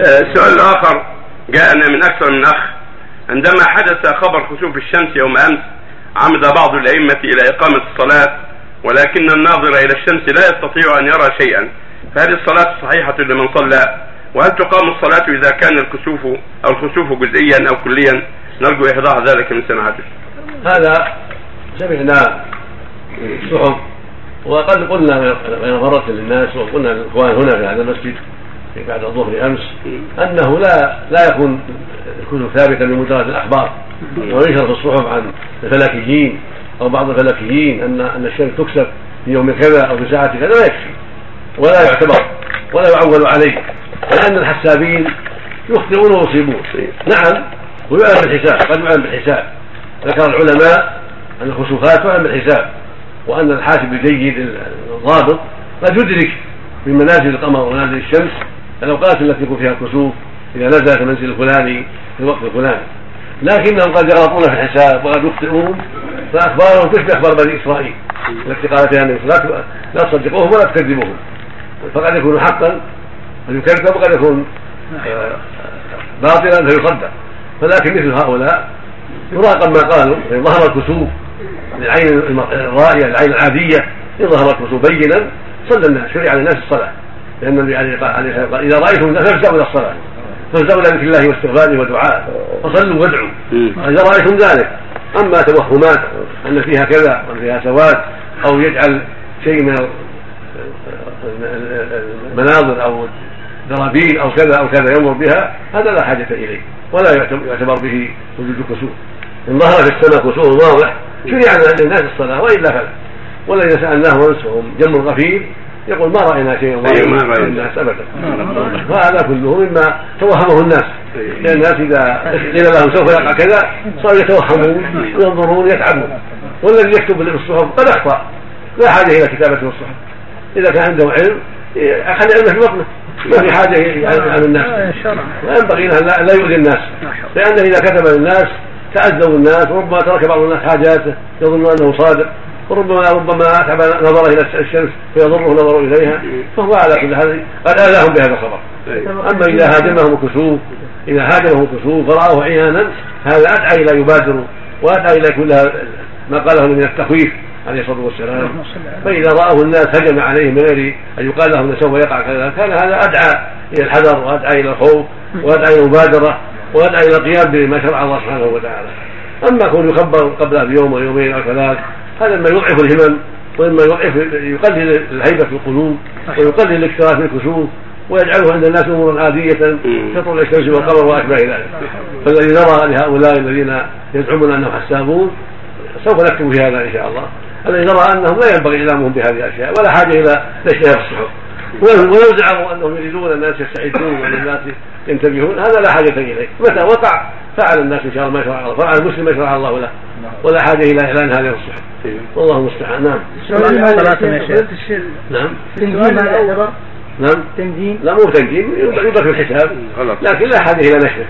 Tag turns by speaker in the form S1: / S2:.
S1: السؤال الآخر جاءنا من أكثر من أخ عندما حدث خبر خسوف الشمس يوم أمس عمد بعض الأئمة إلى إقامة الصلاة ولكن الناظر إلى الشمس لا يستطيع أن يرى شيئا. فهل الصلاة صحيحة لمن صلى؟ وهل تقام الصلاة إذا كان الكسوف أو الخسوف جزئيا أو كليا؟ نرجو ايضاح ذلك من سماحته.
S2: هذا سمعنا الصحف وقد قلنا بين مرة للناس وقلنا للإخوان هنا في هذا المسجد بعد الظهر أمس أنه لا لا يكون يكون ثابتا بمجرد الأخبار. وينشر في الصحف عن الفلكيين أو بعض الفلكيين أن أن الشمس تكسب في يوم كذا أو في ساعة كذا لا يكفي. ولا يعتبر ولا يعول عليه. لأن الحسابين يخطئون ويصيبون. نعم ويعلم بالحساب قد يعلم بالحساب. ذكر العلماء أن الخسوفات تعلم بالحساب وأن الحاسب الجيد الضابط قد يدرك من منازل القمر ومنازل الشمس الأوقات التي يكون فيها الكسوف إذا نزلت المنزل الفلاني في الوقت الفلاني. لكنهم قد يغلطون في الحساب وقد يخطئون فأخبارهم تشبه أخبار بني إسرائيل. التي قال فيها النبي لا لا تصدقوهم ولا تكذبوهم. فقد يكون حقا فيكذب وقد يكون آه، باطلا فيصدق فلكن مثل هؤلاء يراقب ما قالوا فان ظهر الكسوف للعين الرائيه العين العادية إن ظهر الكسوف بينا صلى الناس شرع للناس الصلاة. لأن النبي عليه الصلاه والسلام قال إذا رأيتم الناس فافزعوا إلى الصلاة. فافزعوا إلى ذكر الله واستغفاره ودعائه فصلوا وادعوا. إذا رأيتم ذلك أما توهمات أن فيها كذا وأن فيها سواد أو يجعل شيء من المناظر أو درابين أو كذا أو كذا يمر بها هذا لا حاجة إليه ولا يعتبر به وجود كسوف إن ظهر في السماء كسوف واضح شرع للناس الصلاة وإلا فلا. والذين سالناه ونسهم جم غفير يقول ما رأينا شيئا
S1: أيوة ما رأينا.
S2: الناس ابدا. وهذا كله مما توهمه الناس. لأن الناس إذا قيل لهم سوف يقع كذا صاروا يتوهمون وينظرون يتعبون. والذي يكتب بالصحف قد أخطأ. لا حاجة إلى كتابة الصحف. إذا كان عنده علم خلي علمه في بطنه. ما في حاجة عن الناس. وينبغي له لا يؤذي الناس. لأنه إذا كتب للناس تعذبوا الناس وربما ترك بعض الناس حاجاته يظن أنه صادق. وربما ربما اتعب نظره إلى الشمس فيضره نظره إليها فهو على كل حال قد آذاهم بهذا الخبر. أما إذا هاجمهم كسوف إذا هاجمهم كسوف فراه عيانا هذا أدعى إلى يبادر وأدعى إلى كل ما قاله من التخويف عليه الصلاة والسلام. فإذا رآه الناس هجم عليهم من غير أن يقال لهم سوف يقع كذا كان هذا أدعى إلى الحذر وأدعى إلى الخوف وأدعى إلى المبادرة وأدعى إلى القيام بما شرع الله سبحانه وتعالى. أما كون يخبر قبلها بيوم أو يومين أو ثلاث هذا ما يضعف الهمم وإما يضعف يقلل الهيبة في القلوب ويقلل الاكتراث من الكسوف ويجعله عند الناس امورا عادية كطلوع الشمس والقمر واشباه ذلك. فالذي نرى لهؤلاء الذين يزعمون أنهم حسابون سوف نكتب في هذا إن شاء الله. الذي نرى أنهم لا ينبغي إعلامهم بهذه الأشياء ولا حاجة إلى نشرها في الصحف ويزعم أنهم يريدون الناس يستعدون وأن الناس ينتبهون هذا لا حاجة إليه. متى وقع فعل الناس إن شاء الله ما شرع الله فعل المسلم ما شرع الله له. ولا حاجة إلى إعلان هذه الصحف والله المستعان. نعم. نعم
S3: تنجيم هذا
S2: نعم.
S3: تنجيم
S2: لا مو تنجيم يدرك الحساب. لكن لا حاجة إلى نشره